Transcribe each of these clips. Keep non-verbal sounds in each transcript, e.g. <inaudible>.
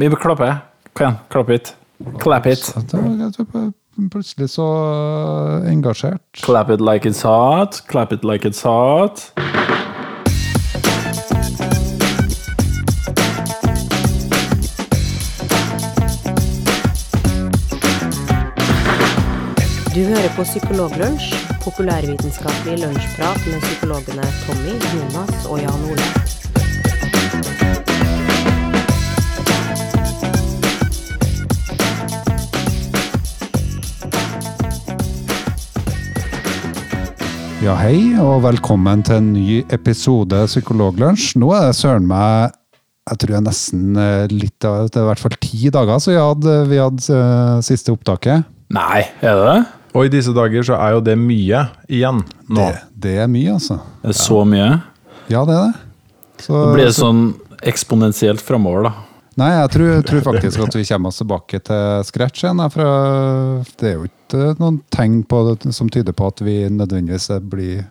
Vi bør klappe. Kom igjen, klapp it. Clap it. Plutselig så eh, engasjert. Clap it like it's hot. Clap it like it's hot. Du hører på Psykologlunsj, populærvitenskapelig lunsjprat med psykologene Tommy, Jonas og Jan Ole. Ja, hei, og velkommen til en ny episode Psykologlunsj. Nå er det søren meg jeg tror jeg nesten eh, litt av Det er i hvert fall ti dager siden vi hadde, vi hadde eh, siste opptaket. Nei, er det det? Og i disse dager så er jo det mye igjen nå. Det, det er mye, altså. Det er så mye. Ja, det er det. Så, det blir så, sånn eksponentielt framover, da. Nei, jeg tror, tror faktisk at vi kommer oss tilbake til scratch igjen. For det er jo ikke noen tegn på det, som tyder på at vi nødvendigvis blir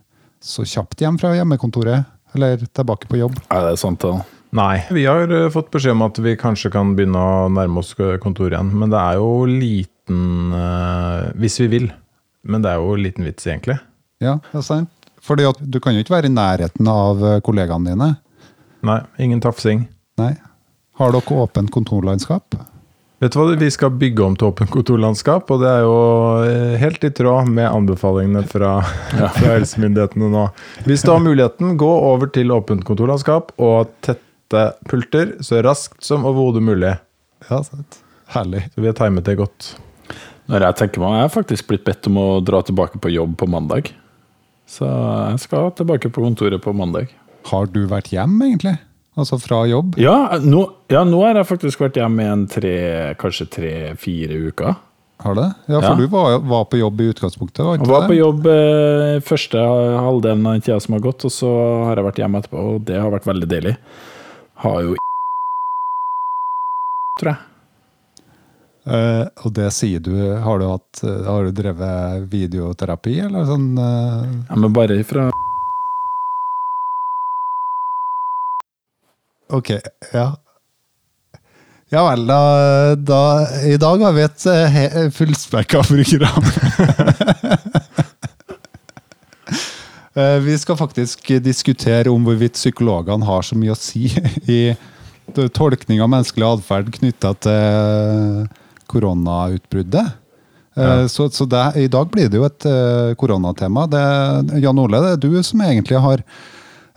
så kjapt hjem fra hjemmekontoret. Eller tilbake på jobb. Ja, det er sant, det. Nei. Vi har eh, fått beskjed om at vi kanskje kan begynne å nærme oss kontoret igjen. Men det er jo liten eh, Hvis vi vil. Men det er jo liten vits, egentlig. Ja, det er sant. Fordi at du kan jo ikke være i nærheten av eh, kollegaene dine. Nei, ingen tafsing. Nei. Har dere åpent kontorlandskap? Vet du hva, Vi skal bygge om til åpent kontorlandskap, og det er jo eh, helt i tråd med anbefalingene fra, <laughs> fra helsemyndighetene nå. Hvis du har muligheten, gå over til åpent kontorlandskap og tette pulter så raskt som overhodet mulig. Ja, sant. Herlig. Så vi har timet det godt. Når jeg tenker meg, jeg har faktisk blitt bedt om å dra tilbake på jobb på mandag. Så jeg skal tilbake på kontoret på mandag. Har du vært hjem, egentlig? Altså fra jobb? Ja, nå, ja, nå har jeg faktisk vært hjemme i tre, kanskje tre-fire uker. Har det? Ja, for Ja. du var, var på jobb i utgangspunktet? Var Jeg var var på jobb eh, første halvdelen av den tida som har gått, og så har jeg vært hjemme etterpå, og det har vært veldig deilig. Har jo tror jeg. Uh, og det sier du Har du, hatt, eh, har du drevet videoterapi, eller sånn? Uh... Ja, men bare fra ok, ja. Ja vel, da, da I dag har vi et eh, fullspekka program. <laughs> Eh, Vi skal faktisk diskutere om hvorvidt psykologene har så mye å si <laughs> i tolkning av menneskelig atferd knytta til koronautbruddet. Ja. Så, så det, i dag blir det jo et koronatema. Det, Jan Ole, det er du som egentlig har,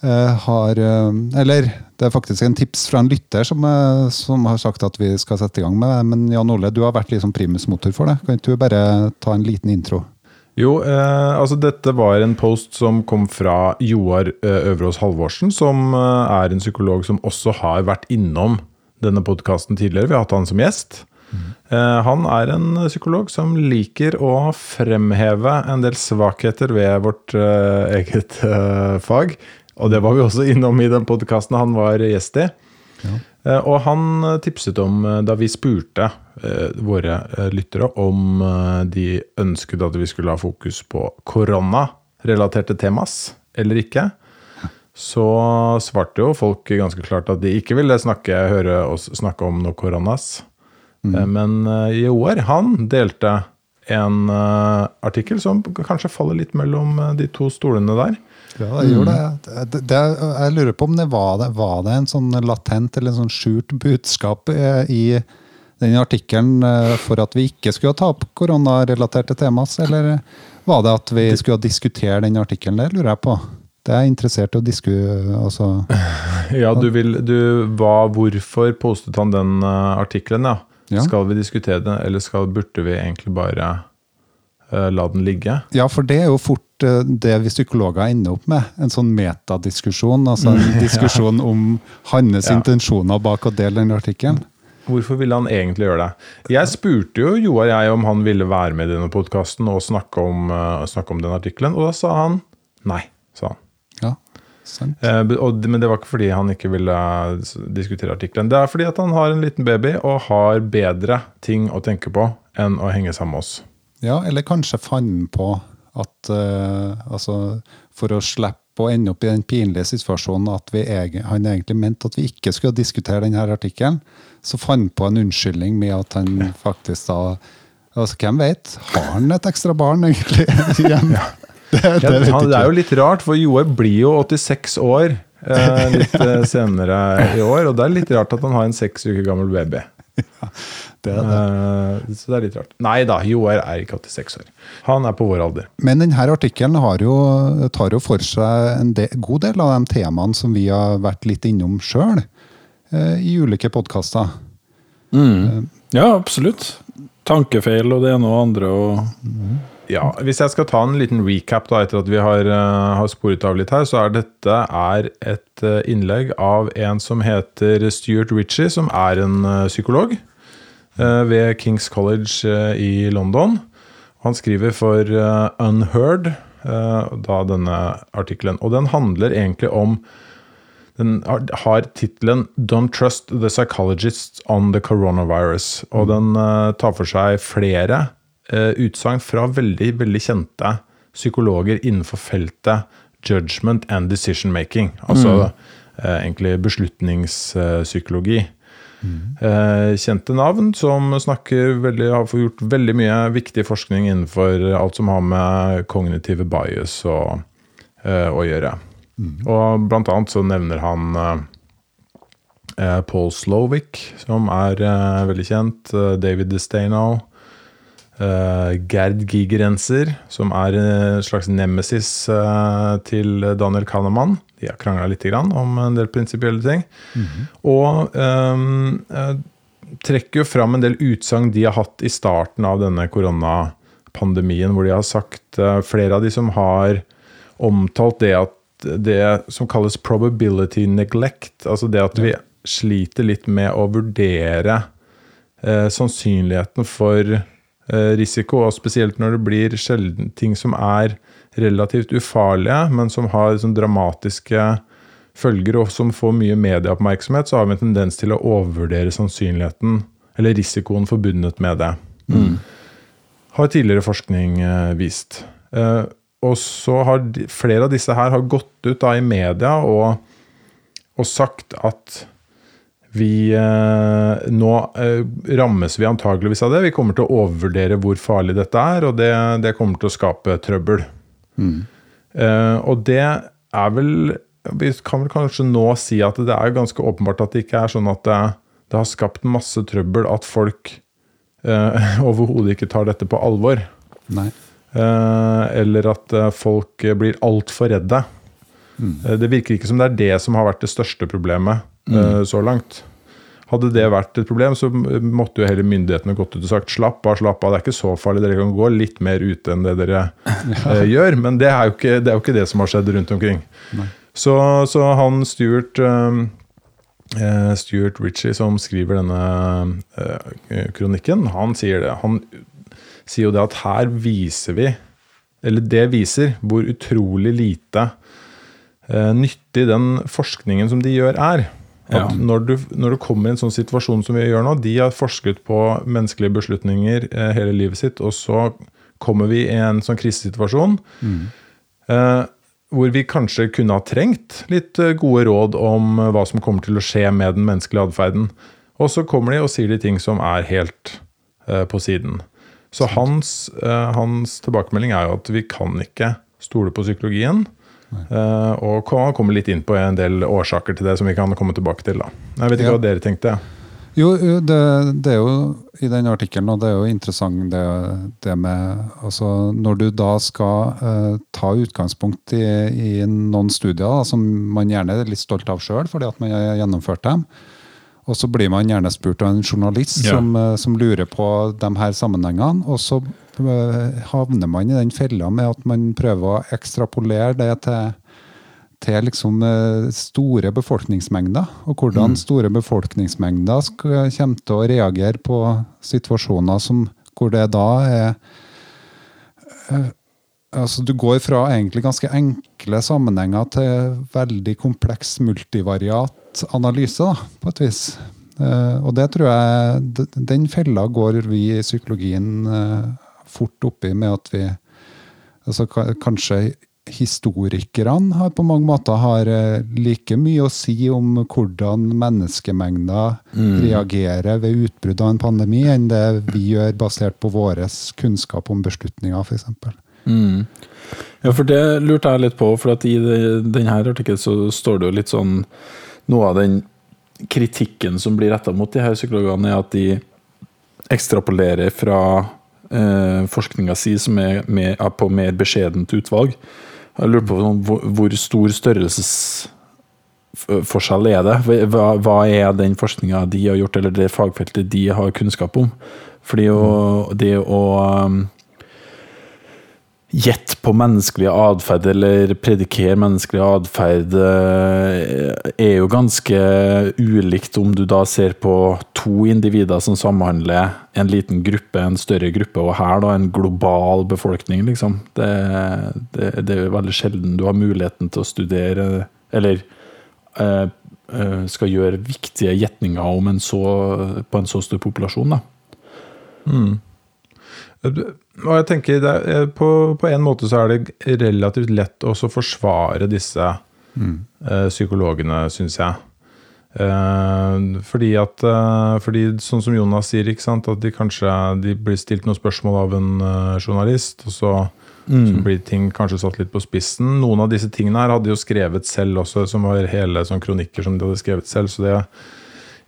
har eh, Eller det er faktisk en tips fra en lytter som, eh, som har sagt at vi skal sette i gang med det. Men Jan Ole, du har vært liksom primusmotor for det. Kan ikke du bare ta en liten intro? Jo, eh, altså dette var en post som kom fra Joar eh, Øverås Halvorsen, som eh, er en psykolog som også har vært innom denne podkasten tidligere. Vi har hatt han som gjest. Eh, han er en psykolog som liker å fremheve en del svakheter ved vårt eh, eget eh, fag. Og det var vi også <laughs> innom i den podkasten han var gjest i. Ja. Og han eh, tipset om, eh, da vi spurte eh, våre eh, lyttere om eh, de ønsket at vi skulle ha fokus på koronarelaterte temas eller ikke, så svarte jo folk ganske klart at de ikke ville snakke, høre oss snakke om noe koronas. Mm. Men eh, Joar, han delte en eh, artikkel som kanskje faller litt mellom eh, de to stolene der. Ja, jeg gjorde det. det, det jeg lurer på om det var, det var det en sånn latent eller en sånn skjult budskap eh, i den artikkelen eh, for at vi ikke skulle ta opp koronarelaterte temas, eller var det at vi skulle diskutere den artikkelen? Det lurer jeg på. Det er jeg interessert i å diskutere. Altså. <laughs> Ja, du vil du, hva, Hvorfor postet han den uh, artikkelen, ja? Ja. Skal vi diskutere den, eller skal, burde vi egentlig bare eh, la den ligge? Ja, for det er jo fort eh, det vi psykologer ender opp med. En sånn metadiskusjon. Altså en <laughs> diskusjon om hans Ja. intensjoner bak å dele den artikkelen. Hvorfor ville han egentlig gjøre det? Jeg spurte jo Joar jeg om han ville være med i denne podkasten og snakke om, eh, snakke om den artikkelen, og da sa han nei. sa han. Ja, sant. Eh, og, men det var ikke fordi han ikke ville diskutere artikkelen. Det er fordi at han har en liten baby og har bedre ting å tenke på enn å henge sammen med oss. Ja, eller kanskje fant på at uh, altså, for å slippe å ende opp i den pinlige situasjonen at vi egen, han egentlig mente at vi ikke skulle diskutere denne artikkelen, så fant på en unnskyldning med at han faktisk da altså Hvem vet? Har han et ekstra barn, egentlig? <laughs> igjen? Det, det Ja, han, det er jo litt rart, for Joar blir jo 86 år eh, <laughs> litt eh, senere i år. Og det er litt rart at han har en seks uker gammel baby. Det er det. Eh, så det er litt rart. Nei da, Joar er ikke 86 år. Han er på vår alder. Men denne artikkelen jo, tar jo for seg en del, god del av de temaene som vi har vært litt innom sjøl eh, i ulike podkaster. Mm. Ja, absolutt. Tankefeil og det ene og andre og Ja, Hvis jeg skal ta en liten recap da, etter at vi har, uh, har sporet av litt her, så er dette er et uh, innlegg av en som heter Stuart Ritchie, som er en uh, psykolog ved Kings College i London. Han skriver for Unheard, da denne artikkelen. Og den handler egentlig om den har, tittelen 'Don't trust the psychologists on the coronavirus'. Og den tar for seg flere utsagn fra veldig, veldig kjente psykologer innenfor feltet judgment and decision making. Altså eh, egentlig beslutningspsykologi. Eh, kjente navn som snakker veldig, har gjort veldig mye viktig forskning innenfor alt som har med kognitive bias å, eh, å gjøre. Og blant annet så nevner han eh, eh, Paul Slovic, som er eh, veldig kjent. eh, David DeStano. Eh, Gerd Gigerenser, som er en slags nemesis uh, til Daniel Kahneman. De har krangla litt grann om en del prinsipielle ting. Og um, uh, trekker jo fram en del utsagn de har hatt i starten av denne koronapandemien, hvor de har sagt Flere av de som har omtalt det at det som kalles probability neglect, altså det at vi sliter litt med å vurdere sannsynligheten for risiko, og spesielt når det blir sjelden ting som er relativt ufarlige, men som har sånn dramatiske følger og som får mye medieoppmerksomhet, så har vi en tendens til å overvurdere sannsynligheten eller risikoen forbundet med det. Har tidligere forskning eh, vist. Eh, og så har flere av disse her har gått ut i media og, og sagt at vi eh, Nå eh, rammes vi antageligvis av det. Vi kommer til å overvurdere hvor farlig dette er, og det, det kommer til å skape trøbbel. Eh, og det er vel Vi kan vel kanskje nå si at det er ganske åpenbart at det ikke er sånn at det, det har skapt masse trøbbel at folk eh, <laughs> overhodet ikke tar dette på alvor. Nei. Eh, eller at folk blir altfor redde. Mm. Det virker ikke som det er det som har vært det største problemet eh, så langt. Hadde det vært et problem, så måtte jo heller myndighetene gått ut og sagt slapp av, slapp av, det er ikke så farlig, dere kan gå litt mer ute enn det dere <laughs> eh, gjør. Men det er, ikke, det er jo ikke det som har skjedd rundt omkring. Så, så han Stuart eh, eh, Stuart Ritchie, som skriver denne eh, kronikken, han sier det. Han sier jo det at her viser vi, eller det viser, hvor utrolig lite eh, nyttig den forskningen som de gjør, er. At når, du, når du kommer i en sånn situasjon som vi gjør nå, de har forsket på menneskelige beslutninger eh, hele livet sitt, og så kommer vi i en sånn krisesituasjon eh, hvor vi kanskje kunne ha trengt litt eh, gode råd om eh, hva som kommer til å skje med den menneskelige atferden. Og så kommer de og sier de ting som er helt eh, på siden. Så hans, eh, hans tilbakemelding er jo at vi kan ikke stole på psykologien. Eh, og kom- kommer litt inn på en del årsaker til det som vi kan komme tilbake til. da. Jeg vet ikke Ja. hva dere tenkte. Jo, jo, det, det er jo i den artikkelen, og det er jo interessant det, det med altså Når du da skal uh, ta utgangspunkt i, i noen studier da, som man gjerne er litt stolt av sjøl, fordi at man har gjennomført dem, og så blir man gjerne spurt av en journalist Ja. som, eh, som lurer på de her sammenhengene, og så eh, havner man i den fella med at man prøver å ekstrapolere det til til liksom eh, store befolkningsmengder, og hvordan store befolkningsmengder skal, kommer til å reagere på situasjoner som, hvor det da er Altså, du går fra egentlig ganske enkle sammenhenger til veldig kompleks multivariat analyse, da, på et vis. Eh, og det tror jeg Den fella går vi i psykologien eh, fort oppi med at vi altså, kanskje historikerne har på mange måter har eh, like mye å si om hvordan menneskemengder reagerer ved utbrudd av en pandemi, enn det vi gjør basert på vår kunnskap om beslutninger, f.eks. Mm. Ja, for det lurte jeg litt på, for at i denne artikkelen så står det jo litt sånn Noe av den kritikken som blir retta mot de her psykologene, er at de ekstrapolerer fra eh, forskninga si, som er, med, er på mer beskjedent utvalg. Jeg lurer på sånn, hvor, hvor stor størrelsesforskjell er det? Hva, hva er den forskninga de har gjort, eller det fagfeltet de har kunnskap om? Fordi å, det å gjette på menneskelig atferd eller predikere menneskelig atferd eh, er jo ganske ulikt om du da ser på to individer som samhandler, en liten gruppe, en større gruppe, og her da en global befolkning, liksom. Det, det, det er jo veldig sjelden du har muligheten til å studere, eller eh, eh, skal gjøre viktige gjetninger om en så, på en så stor populasjon, da. Og jeg tenker er- på, på en måte så er det relativt lett også å forsvare disse eh, psykologene, syns jeg. Uh, fordi at uh, fordi Sånn som Jonas sier, sant, at de kanskje de blir stilt noen spørsmål av en eh, journalist, og så, så blir ting kanskje satt litt på spissen. Noen av disse tingene her hadde de jo skrevet selv også, som var hele sånn kronikker som de hadde skrevet selv, så det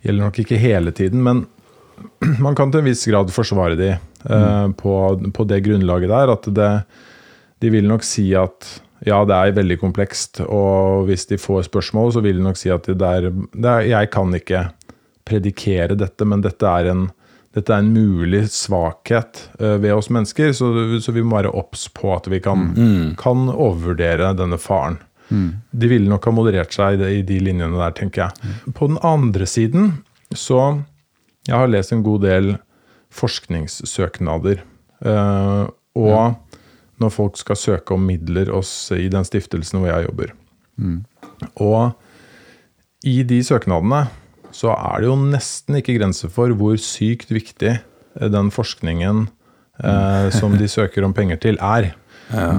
gjelder nok ikke hele tiden. men <clears throat> man kan til en viss grad forsvare de eh, på, på det grunnlaget der. At det, de vil nok si at ja, det er veldig komplekst, og hvis de får spørsmål, så vil de nok si at det er, det er, jeg kan ikke predikere dette, men dette er en, dette er en mulig svakhet eh, ved oss mennesker, så, så vi må være obs på at vi kan, kan overvurdere denne faren. De ville nok ha moderert seg i de- i de linjene der, tenker jeg. På den andre siden så Jeg har lest en god del forskningssøknader. eh, og når folk skal søke om midler oss i den stiftelsen hvor jeg jobber. Og i de søknadene så er det jo nesten ikke grenser for hvor sykt viktig eh, den forskningen eh, som de søker om penger til, er.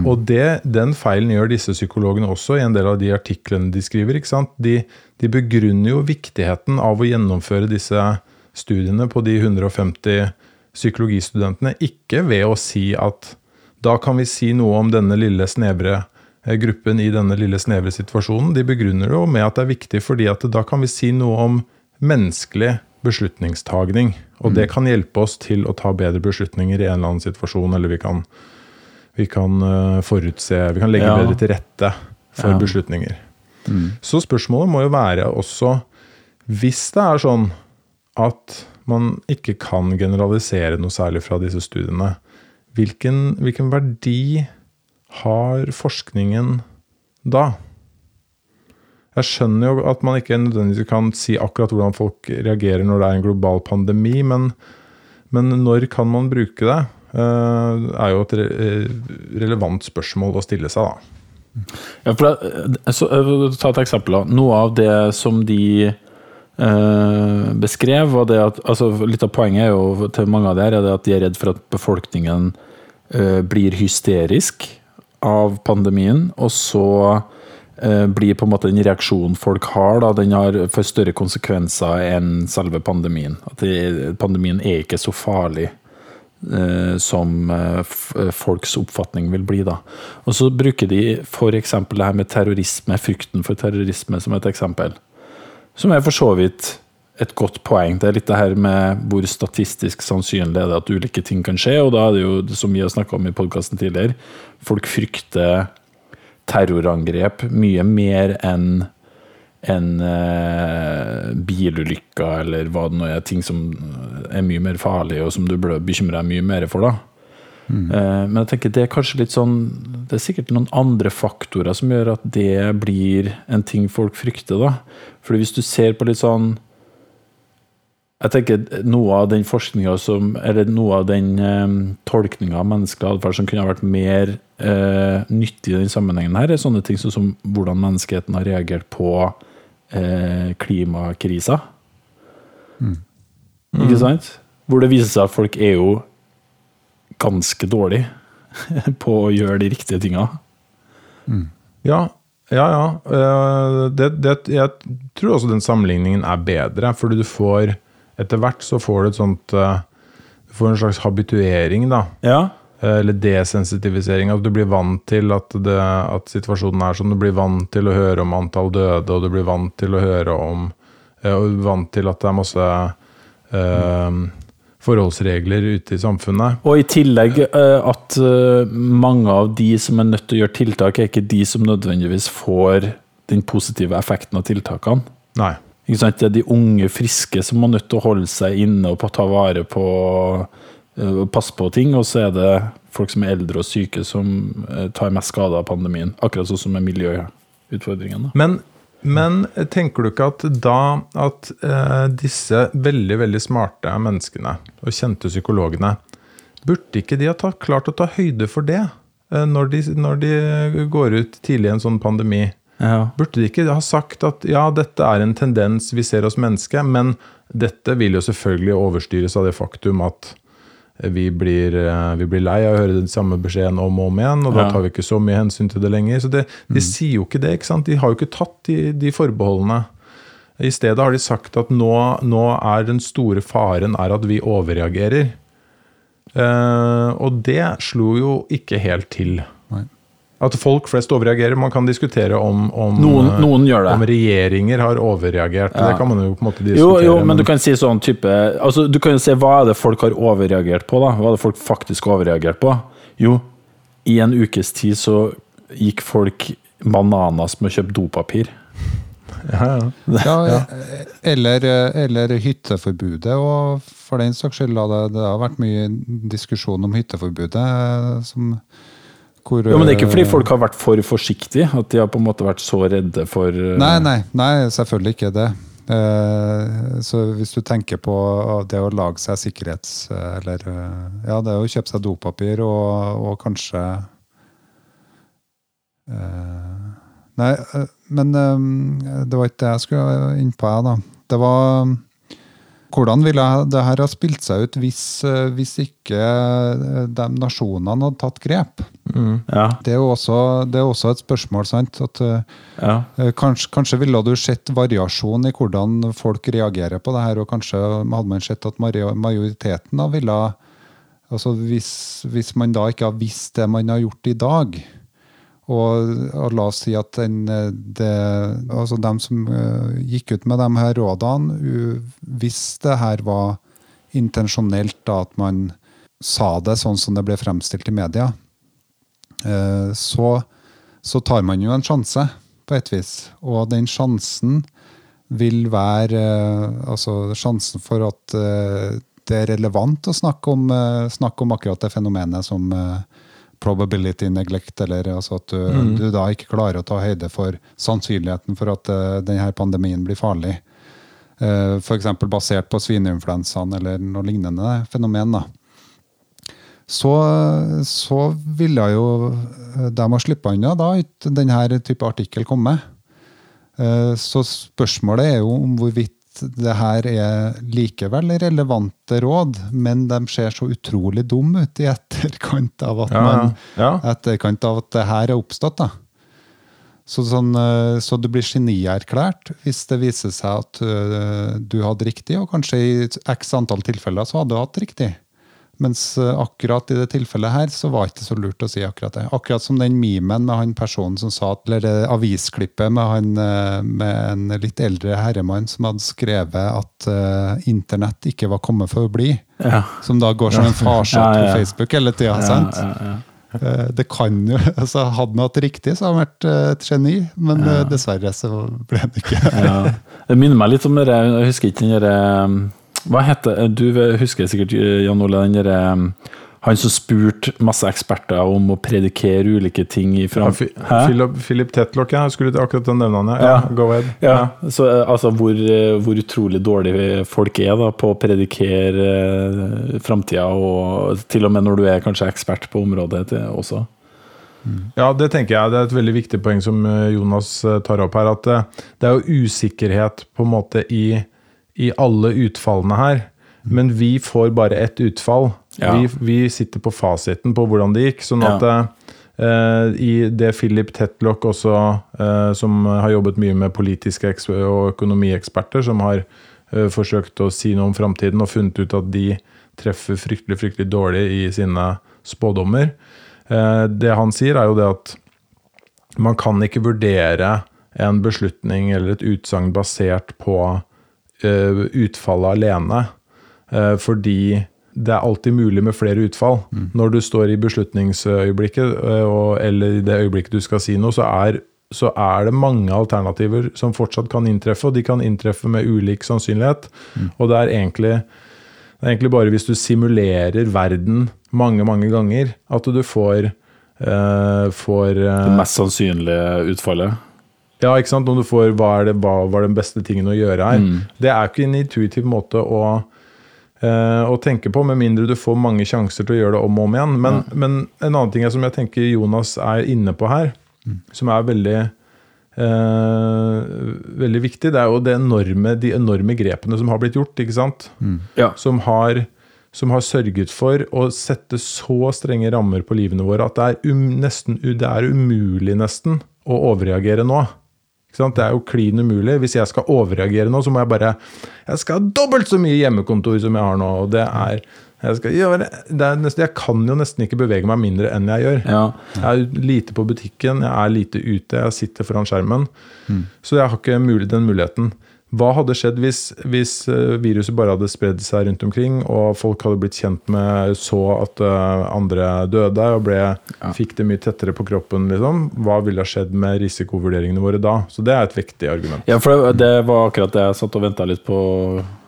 Og det, den feilen gjør disse psykologene også i en del av de artiklene de skriver. De, de begrunner jo viktigheten av å gjennomføre disse studiene på de 150 psykologistudentene, ikke ved å si at da kan vi si noe om denne lille snevre eh, gruppen i denne lille snevre situasjonen. De begrunner det jo med at det er viktig fordi at da kan vi si noe om menneskelig beslutningstagning. Og det kan hjelpe oss til å ta bedre beslutninger i en eller annen situasjon, eller vi kan, vi kan eh, forutse Vi kan legge Ja. bedre til rette for Ja. beslutninger. Så spørsmålet må jo være også Hvis det er sånn at man ikke kan generalisere noe særlig fra disse studiene, hvilken, hvilken verdi har forskningen da? Jeg skjønner jo at man ikke nødvendigvis kan si akkurat hvordan folk reagerer når det er en global pandemi, men, men når kan man bruke det? Det er jo et eh, relevant spørsmål å stille seg, da. Ja, for det, så, jeg vil ta et eksempel. Noe av det som de eh, beskrev, var det at altså, Litt av poenget jo til mange av det her, er at de er redd for at befolkningen eh, blir hysterisk av pandemien, og så eh, blir på en måte den reaksjonen folk har, da, den har for større konsekvenser enn selve pandemien. At det, pandemien er ikke så farlig Uh, som uh, eh, folks oppfatning vil bli. Da. Og så bruker de f.eks. det her med terrorisme, frykten for terrorisme, som et eksempel. Som er for så vidt et godt poeng. Det er litt det her med hvor statistisk sannsynlig er det at ulike ting kan skje. Og da er det jo, som vi har snakka om i podkasten tidligere, folk frykter terrorangrep mye mer enn enn eh, bilulykker eller hva det nå er, ting som er mye mer farlig, og som du bør bekymre deg mye mer for. da. Eh, men jeg tenker det er kanskje litt sånn Det er sikkert noen andre faktorer som gjør at det blir en ting folk frykter. da. Fordi hvis du ser på litt sånn jeg tenker noe av den forskninga som Eller noe av den eh, tolkninga av menneskelig atferd som kunne ha vært mer eh, nyttig i den sammenhengen her, er sånne ting som, som hvordan menneskeheten har reagert på eh, klimakrisa. Ikke sant? Hvor det viser seg at folk er jo ganske dårlig <laughs> på å gjøre de riktige tinga. Ja, ja. ja. Eh, Det, det, jeg tror også den sammenligningen er bedre, fordi du får Etter hvert så får du et sånt eh, Du får en slags habituering, da. Ja. Eh, Eller desensitivisering. At du blir vant til at, det, at situasjonen er sånn. Du blir vant til å høre om antall døde, og du blir vant til å høre om Og vant til at det er masse eh, forholdsregler ute i samfunnet. Og i tillegg eh, at eh, mange av de som er nødt til å gjøre tiltak, er ikke de som nødvendigvis får den positive effekten av tiltakene. Nei. Ikke sant? Det er de unge, friske som må nødt til å holde seg inne og ta vare på eh, passe på ting, og så er det folk som er eldre og syke som tar mest skade av pandemien. Akkurat sånn som med miljøutfordringene. Men, men tenker du ikke at da at eh, disse veldig, veldig smarte menneskene og kjente psykologene Burde ikke de ha tatt, klart å ta høyde for det eh, når, de, når de går ut tidlig i en sånn pandemi? Ja. Burde de ikke ha sagt at ja, dette er en tendens vi ser hos mennesket, men dette vil jo selvfølgelig overstyres av det faktum at vi blir, eh, vi blir lei av å høre den samme beskjeden om og om igjen, og da tar vi ikke så mye hensyn til det lenger. Så det, De sier jo ikke det, ikke sant? De har jo ikke tatt de, de forbeholdene. I stedet har de sagt at nå, nå er den store faren er at vi overreagerer. Eh, og det slo jo ikke helt til. At folk flest overreagerer. Man kan diskutere om, om, Noen, eh, noen gjør om regjeringer har overreagert. Ja. Det kan man jo på en måte diskutere. jo, men du kan si sånn type altså, Du kan jo se hva er det folk har overreagert på, da. Hva er det folk faktisk har overreagert på? Jo, i en ukes tid så gikk folk bananas med å kjøpe dopapir. ja, ja. Ja, <laughs> Eller, eller hytteforbudet, og for den saks skyld. Det, det har vært mye diskusjon om hytteforbudet. eh, Som, hvor, Jo, men det er ikke fordi eh, folk har vært for forsiktige, at de har på en måte vært så redde for eh, Nei, nei, nei, selvfølgelig ikke det. Eh, Så hvis du tenker på det å lage seg sikkerhets... Eller ja, det å kjøpe seg dopapir og, og kanskje eh, Nei, men det var ikke det jeg skulle inn på, jeg, da. Det var hvordan ville det her ha spilt seg ut hvis, eh, hvis ikke eh, de nasjonene hadde tatt grep? Ja, Det er også, det er også et spørsmål, sant? At eh, ja. Kanskje, kanskje ville du sett variasjon i hvordan folk reagerer på det her, og kanskje hadde man sett at majoriteten da ville altså hvis, hvis man da ikke har visst det man har gjort i dag, og, og la oss si at den, det, altså dem som eh, gikk ut med de her rådene, hvis det her var intensjonelt da at man sa det sånn som det ble fremstilt i media, eh, så, så tar man jo en sjanse, på et vis. Og den sjansen vil være eh, Altså sjansen for at det er relevant å snakke om, snakke om akkurat det fenomenet som probability neglect, eller altså at du, du da ikke klarer å ta høyde for sannsynligheten for at uh, denne pandemien blir farlig. Uh, F.eks. basert på svineinfluensaen eller noe lignende fenomen. da så, så ville jo eh, de ha slippa unna da denne type artikkel komme. Eh, Så spørsmålet er jo om hvorvidt det her er likevel relevante råd, men de ser så utrolig dumme ut i etterkant av at, man, ja. etterkant av at det her er oppstått. da. Så, sånn, eh, så du blir genierklært hvis det viser seg at eh, du hadde riktig, og kanskje i x antall tilfeller så hadde du hatt riktig. Mens eh, akkurat i det tilfellet her så var det ikke så lurt å si akkurat det. Akkurat som den memen med han personen som sa eller det avisklippet med han eh, med en litt eldre herremann som hadde skrevet at uh, internett ikke var kommet for å bli. Ja. Som da går som en <laughs> farsott på Facebook hele tida. Sant? Eh, Det kan jo, <laughs> altså Hadde han hatt riktig, så hadde han vært eh, et geni, men eh, dessverre så ble han ikke Ja. Det minner meg litt om det Jeg husker ikke den derre Hva heter Du husker sikkert, Jan Ole, den derre Han som spurte masse eksperter om å predikere ulike ting i Ja, Philip, Philip Tetlock, ja. Jeg skulle akkurat nevne han. Ja, Ja. go ahead. Ja, så eh, altså hvor, eh, hvor utrolig dårlige folk er da på å predikere eh, framtida, og til og med når du er kanskje ekspert på området til, også. Ja, det tenker jeg. Det er et veldig viktig poeng som eh, Jonas eh, tar opp her. At eh, det er jo usikkerhet på en måte i, i alle utfallene her. Men vi får bare ett utfall. Ja. Vi, vi sitter på fasiten på hvordan det gikk. Sånn at Ja. eh, i det Philip Tetlock også, uh, som har jobbet mye med politiske og økonomieksperter, som har uh, forsøkt å si noe om framtiden og funnet ut at de treffer fryktelig, fryktelig dårlig i sine spådommer. Det han sier, er jo det at man kan ikke vurdere en beslutning eller et utsagn basert på utfallet alene, eh, fordi det er alltid mulig med flere utfall. Når du står i beslutningsøyeblikket, eh, og, eller i det øyeblikket du skal si noe, så er, så er det mange alternativer som fortsatt kan inntreffe, og de kan inntreffe med ulik sannsynlighet. Og det er egentlig det er egentlig bare hvis du simulerer verden mange, mange ganger, at du får, eh, får eh, Det mest sannsynlige utfallet. Ja, ikke sant? Om du får hva er, det, hva var den beste tingen å gjøre her. Det er ikke en intuitiv måte å, eh, å tenke på, med mindre du får mange sjanser til å gjøre det om og om igjen. Men, men en annen ting som jeg tenker Jonas er inne på her, som er veldig eh, veldig viktig, det er jo det enorme, de enorme grepene som har blitt gjort. ikke sant? Ja. som har, som har sørget for å sette så strenge rammer på livene våre at det er, um, nesten, det er umulig nesten å overreagere nå. Det er jo klin umulig. Hvis jeg skal overreagere nå, så må jeg bare Jeg skal ha dobbelt så mye hjemmekontor som jeg har nå. og det er jeg, skal er nesten, jeg kan jo nesten ikke bevege meg mindre enn jeg gjør. Ja. Jeg er lite på butikken, jeg er lite ute, jeg sitter foran skjermen. Så jeg har ikke mulig, den muligheten. Hva hadde skjedd hvis, hvis eh, viruset bare hadde spredd seg rundt omkring, og folk hadde blitt kjent med så at eh, andre døde og ble, fikk det mye tettere på kroppen? Liksom? Hva ville ha skjedd med risikovurderingene våre da? Så det er et viktig argument. Ja, for det- det var akkurat det jeg satt og venta litt på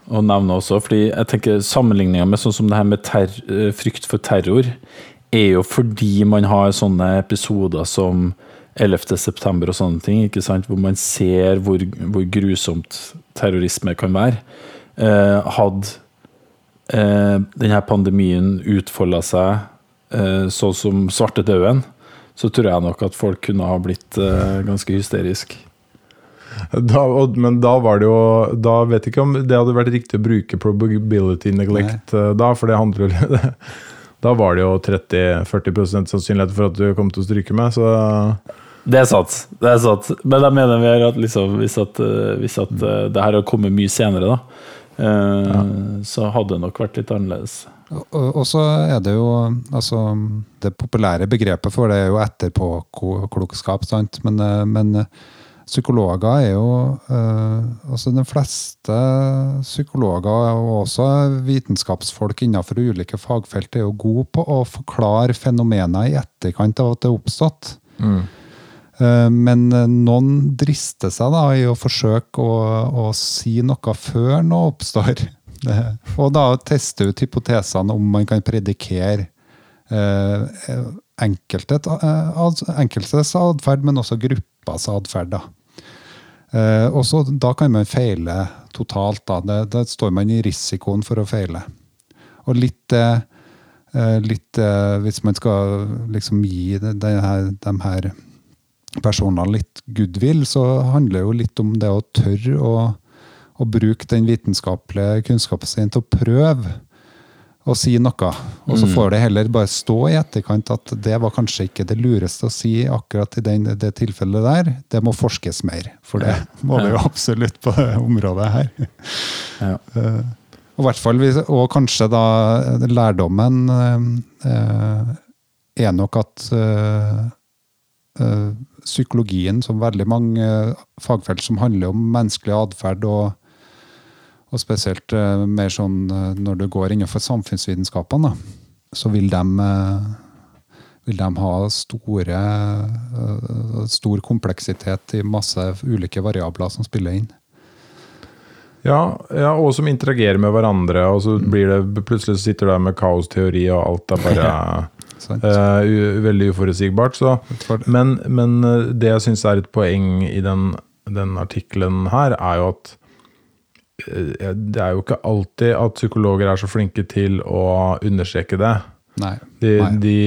å nevne også. Fordi jeg tenker sammenligninga med sånn som det her med ter eh, frykt for terror, er jo fordi man har sånne episoder som 11. september og sånne ting, ikke sant? hvor man ser hvor, hvor grusomt terrorisme kan være. Eh, hadde eh, denne pandemien utfolda seg eh, sånn som svartedauden, så tror jeg nok at folk kunne ha blitt eh, ganske hysterisk. Da, men da var det jo Da vet jeg ikke om det hadde vært riktig å bruke probability neglect Nei. da, for det handler jo Da var det jo 30-40% sannsynlighet for at du kom til å stryke med, så Det er sant. det er sant. Men jeg mener vi at liksom, hvis, at, eh, hvis at eh, det her har kommet mye senere, da, eh, så hadde det nok vært litt annerledes. Og, så er det jo altså, Det populære begrepet for det er jo etterpåklokskap, sant? Men, eh, men eh, psykologer er jo eh, Altså de fleste psykologer, og også vitenskapsfolk innenfor ulike fagfelt, er jo gode på å forklare fenomener i etterkant av at det er oppstått. Eh, Men eh, noen drister seg da i å forsøke å, å si noe før noe oppstår. <laughs> Og da teste ut hypotesene om man kan predikere eh, eh, enkeltes atferd, men også gruppas atferd. Eh, og så da kan man feile totalt. Da. Det, da står man i risikoen for å feile. Og litt eh, eh, litt, eh, Hvis man skal liksom gi det, det her, de her personene litt goodwill, så handler det jo litt om det å tørre å, å bruke den vitenskapelige kunnskapen sin til å prøve å si noe. Og så får det heller bare stå i etterkant at det var kanskje ikke det lureste å si akkurat i den, det tilfellet der. Det må forskes mer, for det må det jo absolutt på det området her. Ja. Eh, Og, i hvert fall, og kanskje da eh, lærdommen eh, er nok at eh, eh, psykologien, som veldig mange eh, fagfelt som handler om menneskelig atferd, og, og spesielt eh, mer sånn eh, når du går innenfor samfunnsvitenskapene, så vil de, eh, vil de ha store, eh, stor kompleksitet i masse ulike variabler som spiller inn. Ja, ja, og som interagerer med hverandre, og så blir det plutselig sitter du der med kaosteori, og alt er bare <laughs> Eh, veldig uforutsigbart. Så. Men, men eh, det jeg syns er et poeng i den, den artikkelen her, er jo at uh, det er jo ikke alltid at psykologer er så flinke til å understreke det. Nei. De, Nei. de,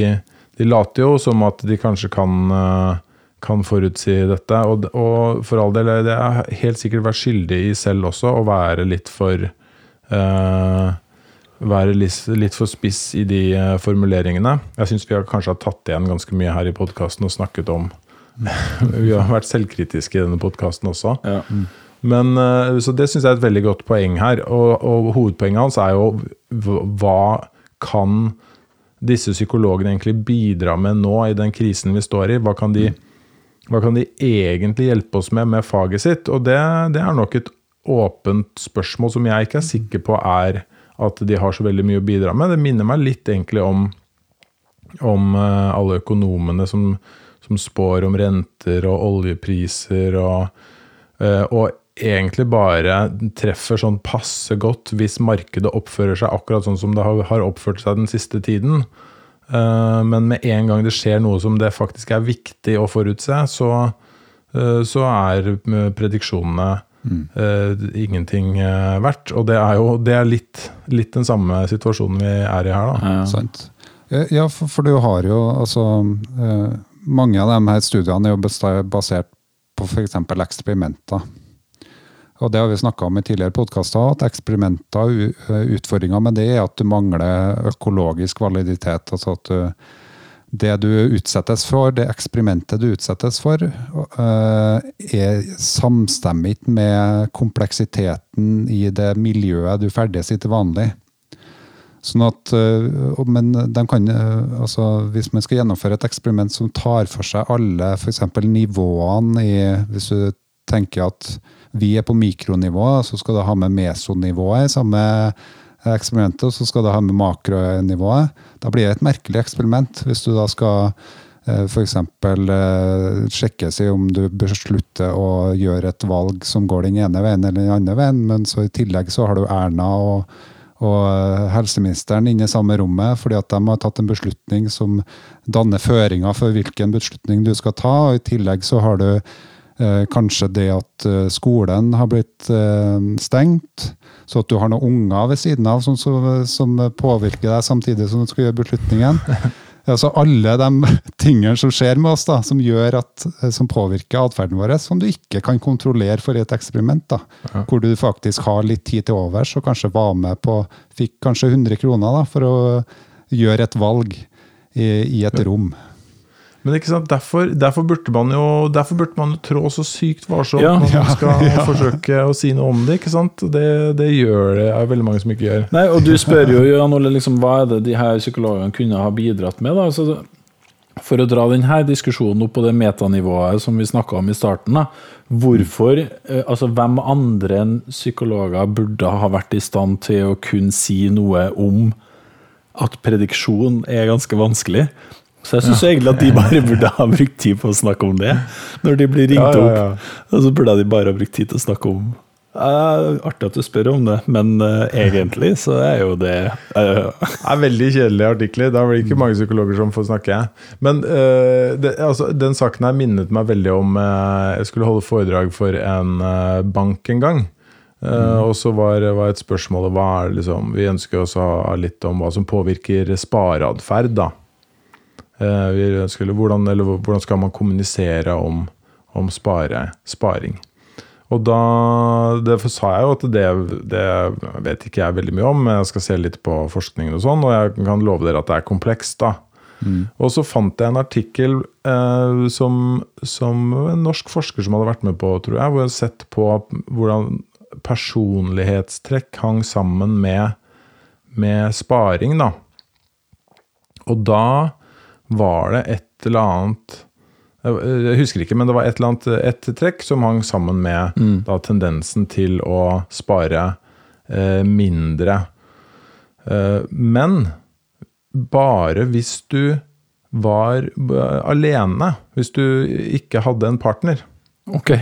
de later jo som at de kanskje kan, uh, kan forutsi dette. Og, og for all del, det er helt sikkert vært skyldig i selv også å være litt for eh, være litt, for spiss i de eh, formuleringene. Jeg syns vi har kanskje har tatt igjen ganske mye her i podkasten og snakket om <laughs> Vi har vært selvkritiske i denne podkasten også. Ja. Men, eh, så det syns jeg er et veldig godt poeng her. Og, og hovedpoenget hans er jo hva kan disse psykologene egentlig bidra med nå i den krisen vi står i? Hva kan de, hva kan de egentlig hjelpe oss med med faget sitt? Og det, det er nok et åpent spørsmål som jeg ikke er sikker på er at de har så veldig mye å bidra med. Det minner meg litt egentlig om, om eh, alle økonomene som, som spår om renter og oljepriser og, eh, og egentlig bare treffer sånn passe godt hvis markedet oppfører seg akkurat sånn som det har, oppført seg den siste tiden. Eh, Men med en gang det skjer noe som det faktisk er viktig å forutse, så, så er eh, eh, ingenting uh, verdt. Og det er jo det er litt, litt den samme situasjonen vi er i her, da. Ja. Sant. Ja, for, for du har jo altså uh, Mange av de her studiene er jo basert på f.eks. eksperimenter. Og det har vi snakka om i tidligere podkaster, at eksperimenter, utfordringa med det er at du mangler økologisk validitet. Altså at du, det du utsettes for, det eksperimentet du utsettes for, eh, er samstemmig med kompleksiteten i det miljøet du ferdes i til vanlig. Sånn at, øh, men kan, øh, altså, hvis man skal gjennomføre et eksperiment som tar for seg alle f.eks. nivåene i Hvis du tenker at vi er på mikronivå, så skal du ha med mesonivået i samme eksperimentet, og så skal du ha med makronivået. Da blir det et merkelig eksperiment. Hvis du da skal f.eks. sjekke seg om du beslutter å gjøre et valg som går den ene veien eller den andre veien, men så i tillegg så har du Erna og og helseministeren inne i samme rommet, fordi at de har tatt en beslutning som danner føringer for hvilken beslutning du skal ta. og I tillegg så har du eh, kanskje det at eh, skolen har blitt eh, stengt, så at du har noen unger ved siden av som, som, påvirker deg samtidig som du skal gjøre beslutningen. <laughs> Altså alle de <laughs> tingene som skjer med oss, da, som, at, eh, som påvirker atferden vår, som du ikke kan kontrollere for i et eksperiment. da, Hvor du faktisk har litt tid til overs og kanskje var med på Fikk kanskje 100 kroner da, for å gjøre et valg i, i et rom. Men ikke sant, derfor, derfor, burde man jo, derfor burde man jo trå så sykt varsomt Ja. når man skal <laughs> Ja. forsøke å si noe om det. ikke sant? Det, det gjør det er veldig mange som ikke gjør. Nei, og du spør jo Jan Ole, liksom, hva er det de her psykologene kunne ha bidratt med. da, altså, For å dra denne diskusjonen opp på det metanivået som vi snakka om i starten. da, Hvorfor, eh, altså Hvem andre enn psykologer burde ha vært i stand til å kunne si noe om at prediksjon er ganske vanskelig? Så jeg syns egentlig at de bare burde ha brukt tid på å snakke om det. Når de blir ringt Ja, ja, ja. opp. Og så burde de bare ha brukt tid til å snakke om uh, Artig at du spør om det, men uh, egentlig så er jo det uh, Det er veldig kjedelige artikler. Da blir det ikke mange psykologer som får snakke. Men eh, det, altså, den saken her minnet meg veldig om Jeg skulle holde foredrag for en bank en gang. Mm. Og så var, var et spørsmål hva er det liksom, Vi ønsker å ha litt om hva som påvirker spareatferd. da. Eh, vi ønsker, hvordan, eller hvordan skal man kommunisere om, om spare, sparing? Og da Derfor sa jeg jo at det, det vet ikke jeg veldig mye om, men jeg skal se litt på forskningen og sånn, og jeg kan love dere at det er komplekst, da. Og så fant jeg en artikkel eh, som, som en norsk forsker som hadde vært med på, tror jeg, hvor jeg hadde sett på hvordan personlighetstrekk hang sammen med, med sparing, da. Og da var det et eller annet Jeg husker ikke, men det var et eller annet et trekk som hang sammen med da, tendensen til å spare eh, mindre. Eh, men bare hvis du var eh, alene, hvis du ikke hadde en partner. Ok.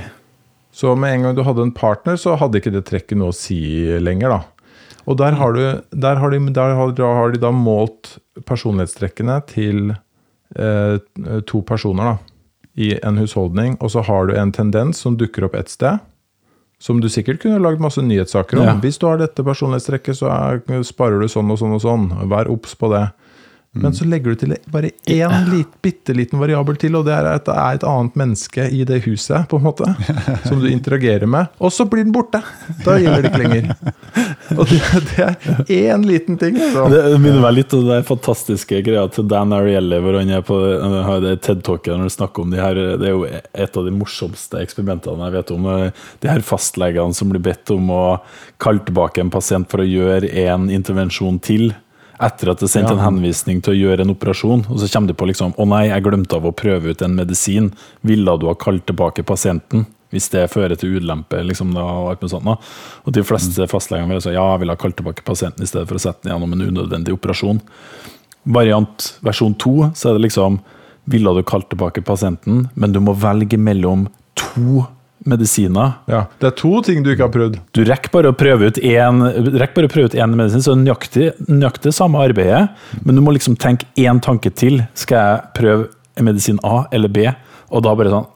Så med en gang du hadde en partner, så hadde ikke det trekket noe å si lenger, da. Og der har, du, der har, de, der har, da har de da målt personlighetstrekkene til to personer da, i en husholdning, og så har du en tendens som dukker opp et sted, som du sikkert kunne lagd masse nyhetssaker om. Ja. Hvis du har dette personlighetstrekket, så er, sparer du sånn og sånn og sånn. Vær obs på det. Men så legger du til bare én lit, bitte liten variabel til, og det er at det er et annet menneske i det huset, på en måte, <laughs> som du interagerer med. Og så blir den borte! Da gjelder det ikke lenger. <laughs> Og det, det er én liten ting. Så. Det minner meg litt om den fantastiske greia til Dan Ariely, hvor han er på har det TED-talket når han snakker om de her Det er jo et av de morsomste eksperimentene jeg vet om. De her fastlegene som blir bedt om å kalle tilbake en pasient for å gjøre en intervensjon til. Etter at det er sendt en henvisning til å gjøre en operasjon, og så kommer de på liksom Å nei, jeg glemte av å prøve ut en medisin. Ville du ha kalt tilbake pasienten? Hvis det fører til ulempe, liksom, og alt mulig sånt. Og de fleste fastlegene vil si ja, jeg vil ha kalt tilbake pasienten i stedet for å sette den gjennom en unødvendig operasjon. Variant versjon to, så er det liksom Ville du kalt tilbake pasienten, men du må velge mellom to medisiner. Ja, det er to ting du ikke har prøvd. Du rekker bare å prøve ut én medisin, så det er nøyaktig, nøyaktig samme arbeidet, men du må liksom tenke én tanke til. Skal jeg prøve medisin A eller B? Og da bare sånn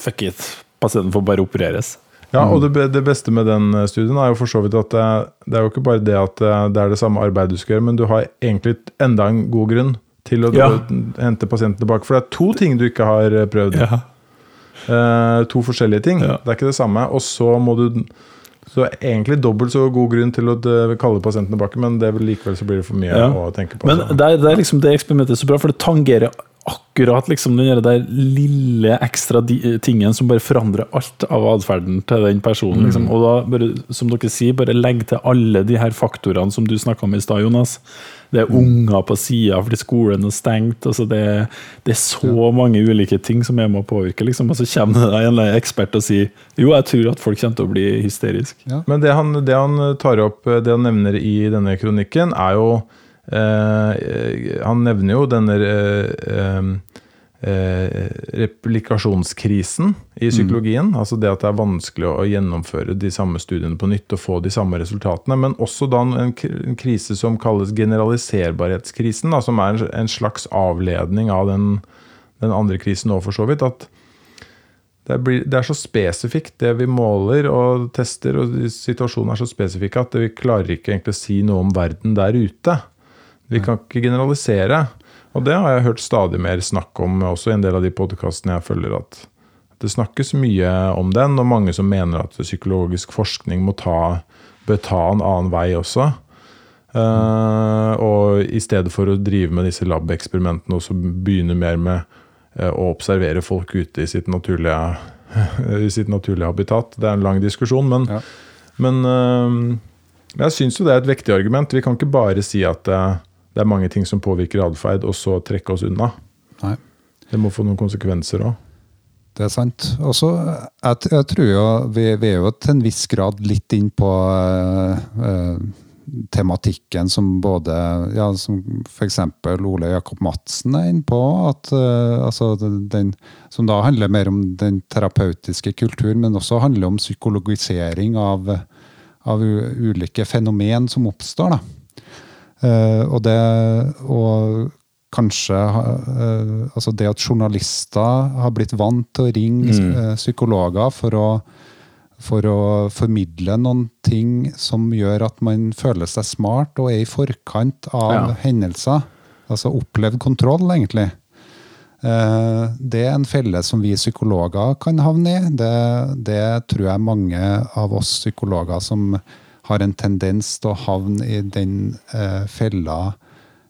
Fuck it. Pasienten får bare opereres. Ja, og det, det beste med den eh, studien er jo for så vidt at det, det er jo ikke bare det at eh, det er det samme arbeidet du skal gjøre, men du har egentlig enda en god grunn til å Ja. hente pasienten tilbake. For det er to ting du ikke har prøvd. prøvd. Eh, to forskjellige ting. Ja. Det er ikke det samme. Og så må du Så egentlig dobbelt så god grunn til å eh, kalle pasienten tilbake, men det vil likevel så blir det for mye Ja. å tenke på. Men det er, det er liksom det eksperimentet er så bra, for det tangerer akkurat liksom den der- lille ekstra tingen som bare forandrer alt av atferden til den personen. Liksom. Og da, bare, som dere sier, bare legg til alle de her faktorene som du snakka om i stad, Jonas. Det er unger på sida fordi skolen er stengt. Altså det, det er så mange ulike ting som er med å påvirke. Liksom. Og så kommer det en ekspert og sier jo, jeg tror at folk kommer til å bli hysteriske. Men det han, det han tar opp, det han nevner i denne kronikken, er jo eh, Han nevner jo denne eh, eh, replikasjonskrisen i psykologien. Altså det at det er vanskelig å gjennomføre de samme studiene på nytt og få de samme resultatene. Men også da en, krise som kalles generaliserbarhetskrisen, da, som er en, en slags avledning av den, den andre krisen òg, for så vidt. at det, blir, det er så spesifikt, det vi måler og tester, og situasjonen er så spesifikk at vi klarer ikke egentlig å si noe om verden der ute. Vi kan ikke generalisere. Og det har jeg hørt stadig mer snakk om, også i en del av de podkastene jeg følger, at det snakkes mye om den, og mange som mener at psykologisk forskning må ta, bør ta en annen vei også. Uh, og i stedet for å drive med disse lab-eksperimentene, også begynne mer med uh, å observere folk ute i sitt naturlige, <laughs> i sitt naturlige habitat. Det er en lang diskusjon, men, Ja. men uh, jeg syns jo det er et vektig argument. Vi kan ikke bare si at det er mange ting som påvirker atferd, og så trekke oss unna. Nei. Det må få noen konsekvenser òg. Det er sant. Og så, jeg, jeg tror jo vi, vi er jo til en viss grad litt inn på eh, tematikken som både ja, som f.eks. Ole Jakob Madsen er inne på. At, eh, altså den, som da handler mer om den terapeutiske kulturen, men også handler om psykologisering av, av ulike fenomen som oppstår. da. Eh, og det og kanskje eh, altså det at journalister har blitt vant til å ringe mm. psykologer for å, for å formidle noen ting som gjør at man føler seg smart og er i forkant av Ja. hendelser. Altså opplevd kontroll, egentlig. Eh, Det er en felle som vi psykologer kan havne i. Det, det tror jeg mange av oss psykologer som har en tendens til å havne i den eh, fella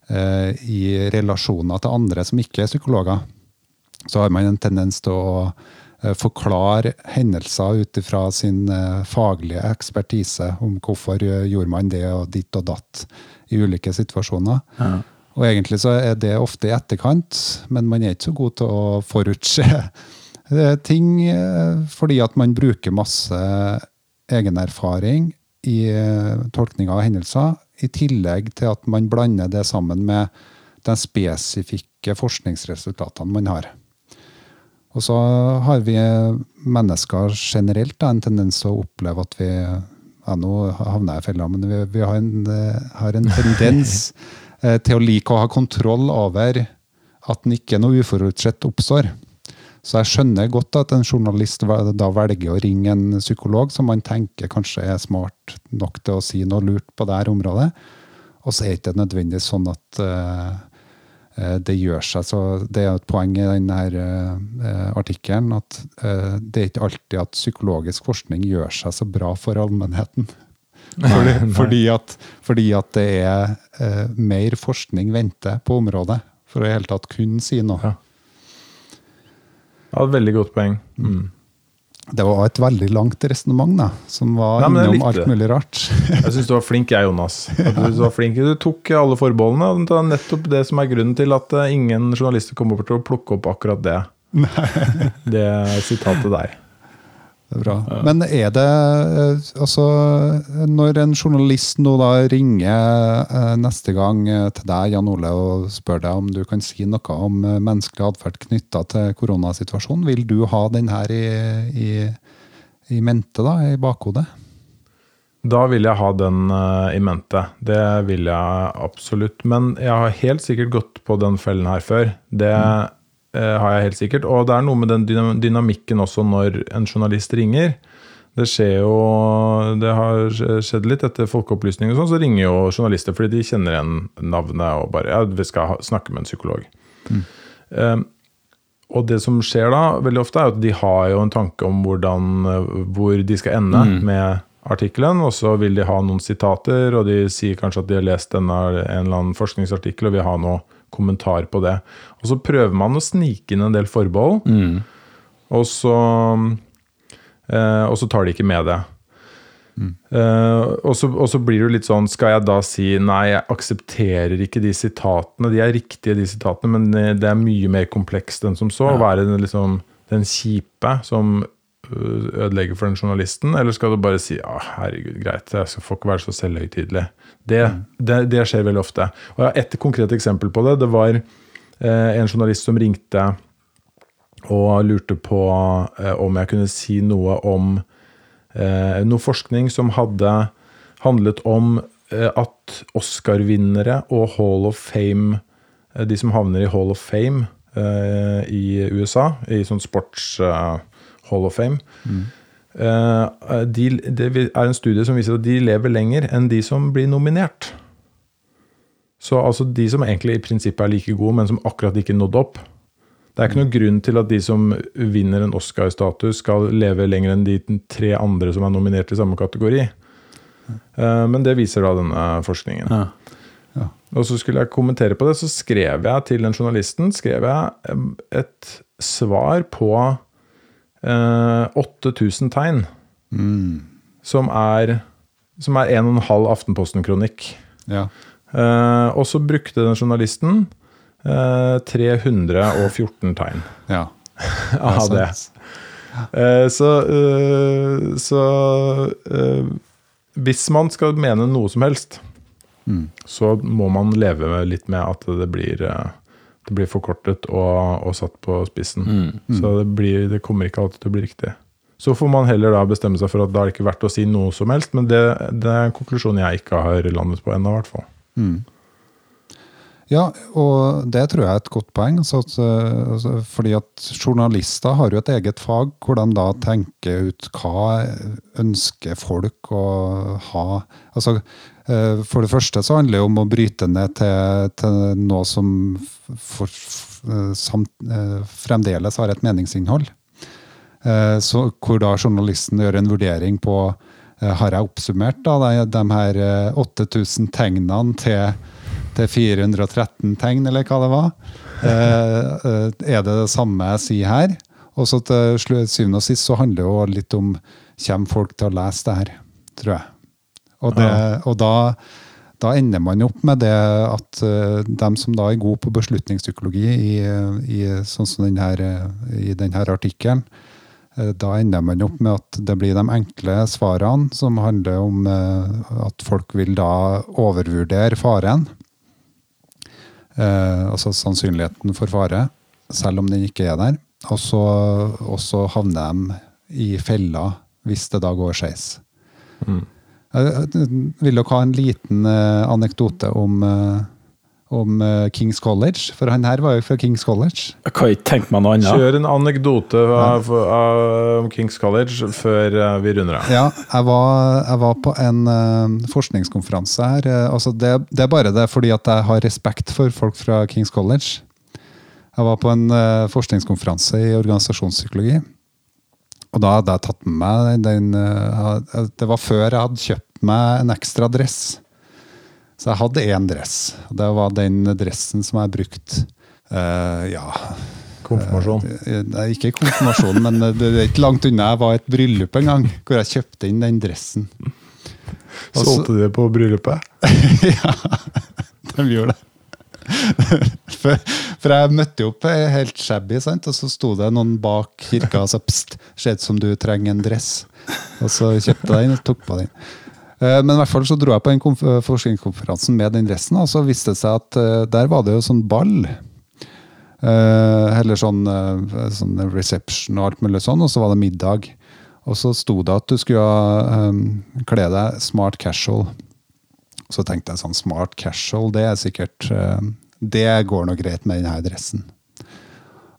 eh, i relasjoner til andre som ikke er psykologer. Så har man en tendens til å eh, forklare hendelser ut ifra sin eh, faglige ekspertise om hvorfor gjorde man det og ditt og datt i ulike situasjoner. Og egentlig så er det ofte i etterkant, men man er ikke så god til å forutse eh, ting, fordi at man bruker masse egenerfaring i eh, tolkninga av hendelser, i tillegg til at man blander det sammen med de spesifikke forskningsresultatene man har. Og så har vi mennesker generelt da, en tendens til å oppleve at vi ja, Nå havner jeg i fella, men vi, vi har, en, eh, har en tendens <laughs> eh, til å like å ha kontroll over at den ikke noe uforutsett oppstår. Så jeg skjønner godt at en journalist da velger å ringe en psykolog som man tenker kanskje er smart nok til å si noe lurt på det her området. Og så er det ikke nødvendigvis sånn at eh, det gjør seg så Det er et poeng i denne her, eh, artikkelen at uh, det er ikke alltid at psykologisk forskning gjør seg så bra for allmennheten. Fordi, fordi, at, fordi at det er mer forskning venter på området for å i hele tatt kunne si noe. Ja. Ja, et veldig godt poeng. Mm. Det var et veldig langt resonnement, som var Nei, innom alt mulig rart. <laughs> Jeg syns du var flink, jeg, Jonas. Du, var flink. du tok alle forbeholdene. Det er nettopp det som er grunnen til at eh, ingen journalister kommer bort til å plukke opp akkurat det. Det sitatet der. Det er bra. Men er det eh, Altså, når en journalist nå da ringer eh, neste gang eh, til deg, Jan Ole, og spør deg om du kan si noe om menneskelig atferd knytta til koronasituasjonen, vil du ha den her i, i, i mente, da, i bakhodet? Da vil jeg ha den i mente. Det vil jeg absolutt. Men jeg har helt sikkert gått på den fellen her før. Det eh, har jeg helt sikkert. Og det er noe med den dynamikken også når en journalist ringer. Det skjer jo Det har skjedd litt etter folkeopplysning og sånn, så ringer jo journalister fordi de kjenner igjen navnet og bare Ja, vi skal snakke med en psykolog. Eh, og det som skjer da, veldig ofte, er at de har jo en tanke om hvordan, eh, hvor de skal ende med artikkelen, og så vil de ha noen sitater, og de sier kanskje at de har lest denne, en eller annen forskningsartikkel og vil ha noe kommentar på det. Og så prøver man å snike inn en del forbehold, og, så, eh, og så tar de ikke med det. Uh, og, så, og så blir det jo litt sånn Skal jeg da si nei, jeg aksepterer ikke de sitatene. De er riktige, de sitatene, men det det er mye mer komplekst enn som så. Å være den, liksom, den kjipe som ødelegger for den journalisten. Eller skal du bare si ja, herregud, greit, jeg skal, får ikke være så selvhøytidelig. Det, det, det skjer veldig ofte. Og jeg har ett konkret eksempel på det. Det var eh, en journalist som ringte og lurte på eh, om jeg kunne si noe om eh, noe forskning som hadde handlet om eh, at Oscar-vinnere og Hall of Fame, eh, de som havner i Hall of Fame eh, i USA, i sånn sports Hall of Fame, eh, de, det er en studie som viser at de lever lenger enn de som blir nominert. Så altså de som egentlig i prinsippet er like gode, men som akkurat ikke nådde opp. Det er ikke noen grunn til at de som vinner en Oscar-status, skal leve lenger enn de tre andre som er nominert i samme kategori. Uh, Men det viser da denne forskningen. Ja. Ja. Og så skulle jeg kommentere på det, så skrev jeg til den journalisten skrev jeg et svar på 8000 tegn. Som er som er en og en halv Aftenposten-kronikk. Ja. Eh, og så brukte den journalisten eh, 314 tegn ja. <laughs> av det. Eh, så eh, så eh, hvis man skal mene noe som helst, så må man leve litt med at det blir, eh, det blir forkortet og, og satt på spissen. Så det, blir, det kommer ikke alltid til å bli riktig. Så får man heller da bestemme seg for at da er det ikke verdt å si noe som helst, men det, det er en konklusjon jeg ikke har landet på ennå, i hvert fall. Ja, og det tror jeg er et godt poeng. Så, at, altså, fordi at journalister har jo et eget fag hvor de da tenker ut hva ønsker folk å ha. Altså, for det første så handler det om å bryte ned til, til noe som for, eh, samt, eh, fremdeles har et meningsinnhold. Eh, Så, hvor da journalisten gjør en vurdering på eh, har jeg oppsummert da, de, de her eh, 8000 tegnene til, til 413 tegn, eller hva det var. Eh, eh, er det det samme jeg sier her? Og så til syvende og sist så handler det jo litt om kommer folk til å lese det her, tror jeg. Og, det, og da, da ender man opp med det at uh, dem som da er gode på beslutningspsykologi i, i, sånn som den her, eh, i denne artikkelen, eh, da ender man opp med at det blir de enkle svarene som handler om at folk vil da overvurdere faren. Altså sannsynligheten for fare, selv om den ikke er der. Og så, og så havner de i fella hvis det da går skeis. Mm. Eh, Vil dere ha en liten eh, anekdote om, eh, om Kings College? For han her var jo fra Kings College. Jeg kan ikke tenke meg noe annet. Kjør en anekdote av, av Kings College før vi runder av. Ja, jeg var, jeg var på en forskningskonferanse her. altså det, det er bare det fordi at jeg har respekt for folk fra Kings College. Jeg var på en forskningskonferanse i organisasjonspsykologi. Og da hadde jeg tatt med meg den eh, Det var før jeg hadde kjøpt meg en ekstra dress. Så jeg hadde én dress. og Det var den dressen som jeg brukte uh, ja, Konfirmasjon. Uh, ikke konfirmasjon, men det det er ikke langt unna. Jeg var i et bryllup en gang hvor jeg kjøpte inn den dressen. Også, Solgte du det på bryllupet? <laughs> ja, de gjorde det. <laughs> For, jeg møtte jo opp helt shabby, sant? og så sto det noen bak kirka og sa pst, ser ut som du trenger en dress. Og så kjøpte jeg den og tok på den. Eh, Men i hvert fall så dro jeg på den forskningskonferansen med den dressen, og så viste det seg at eh, der var det jo sånn ball. Eh, Eller sånn, eh, sånn reception og alt mulig sånn, og så var det middag. Og så sto det at du skulle kle deg smart casual. Så tenkte jeg sånn smart casual, det er sikkert eh, Det går nå greit med denne dressen.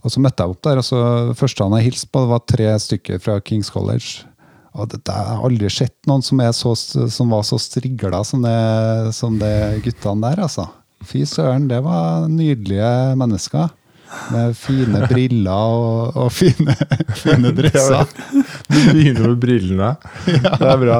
Og så møtte jeg opp der, og så første han jeg hilste på, det var tre stykker fra Kings College. Og det, jeg har aldri sett noen som, så, som var så strigla som som det guttene der, altså. Fy søren, det var nydelige mennesker. Med fine briller og, og fine, <laughs> fine dresser. Du begynner med brillene. <laughs> Det er bra.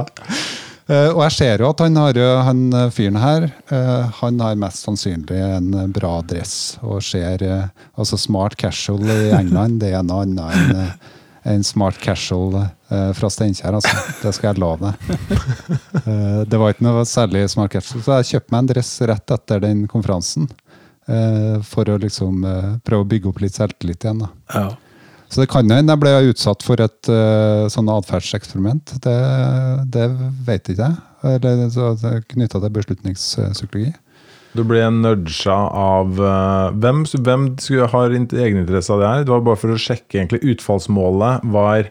Eh, og jeg ser jo at han, har, han fyren her eh, Han har mest sannsynlig en bra dress og ser eh, Altså smart casual i England, det er noe annet enn en smart casual fra Steinkjer, altså. Det skal jeg love deg. Det var ikke noe særlig smart casual, så jeg kjøpte meg en dress rett etter den konferansen. for å liksom prøve å bygge opp litt selvtillit igjen. da. Ja. Så det kan jo hende jeg ble utsatt for et uh, sånn atferdseksperiment. Det, det vet ikke jeg. Knytta til beslutningspsykologi. Du ble nudga av uh, Hvem, hvem skulle, har int- egeninteresse av det her? Det var bare for å sjekke egentlig utfallsmålet var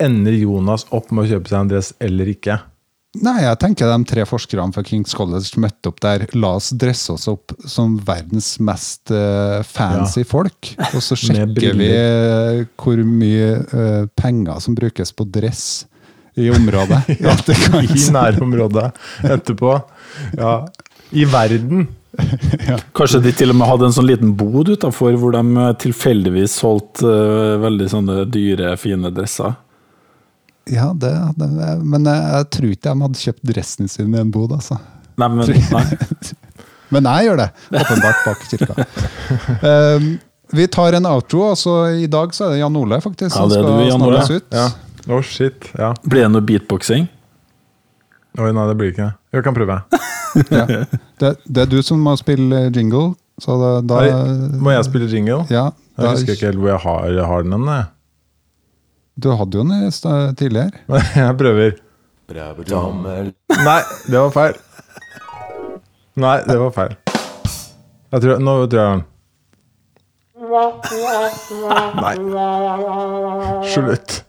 Ender Jonas opp med å kjøpe seg en dress eller ikke? Nei, jeg tenker de tre forskerne fra Kings College møtte opp der. La oss dresse oss opp som verdens mest uh, fancy folk. Og så sjekker vi eh, hvor mye uh, penger som brukes på dress i området. <laughs> ja, det kan I nærområdet etterpå. Ja. I verden. <laughs> Kanskje de til og med hadde en sånn liten bod utafor hvor de tilfeldigvis solgte veldig sånne dyre, fine dresser. Ja, det, det, men jeg, jeg tror ikke de hadde kjøpt dressen sin i en bod, altså. Nei, men nei. <laughs> Men jeg gjør det, åpenbart bak kirka. Um, vi tar en outro, altså i dag så er det Jan Ole faktisk Ja, som det skal snakke oss ut. Ja. Oh, shit. Ja. Blir det noe beatboxing? Oi, nei, det blir ikke. Jeg kan prøve. <laughs> Ja. Det, det er du som må spille jingle, så da, da nei, må jeg spille jingle? Ja. Jeg husker ikke helt hvor jeg har, jeg har den jeg. Du hadde jo den tidligere. <laughs> Jeg prøver. Nei, det var feil. Nei, det var feil. Jeg tror, nå tror jeg den. Nei. Slutt.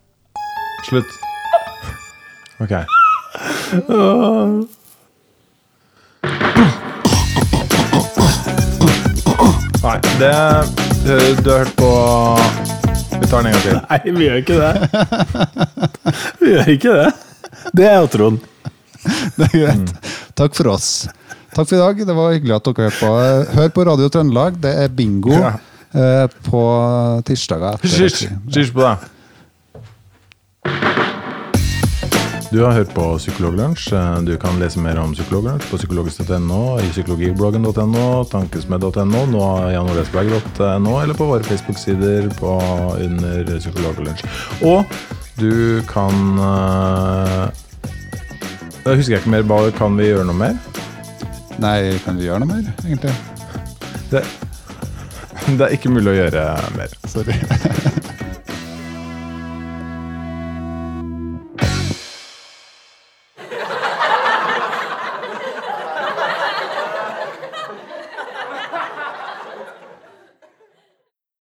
Slutt. Ok. Nei, det Du, du har hørt på Vi tar den en gang til. Nei, vi gjør ikke det. Vi gjør ikke det. Det er jo Trond. Det er greit. Takk for oss. Takk for i dag. Det var hyggelig at dere hørte på. Hør på Radio Trøndelag. Det er bingo Ja. eh, på tirsdager. hysj på deg. Du har hørt på Psykologlunsj. Du kan lese mer om Psykologlunsj på psykologisk.no, i psykologibloggen.no, tankesmed.no, nå janolesberg.no, eller på våre Facebook-sider under Psykologlunsj. Og du kan øh, Da husker jeg ikke mer. Kan vi gjøre noe mer? Nei, kan vi gjøre noe mer, egentlig? Det, det er ikke mulig å gjøre mer. Sorry. <laughs>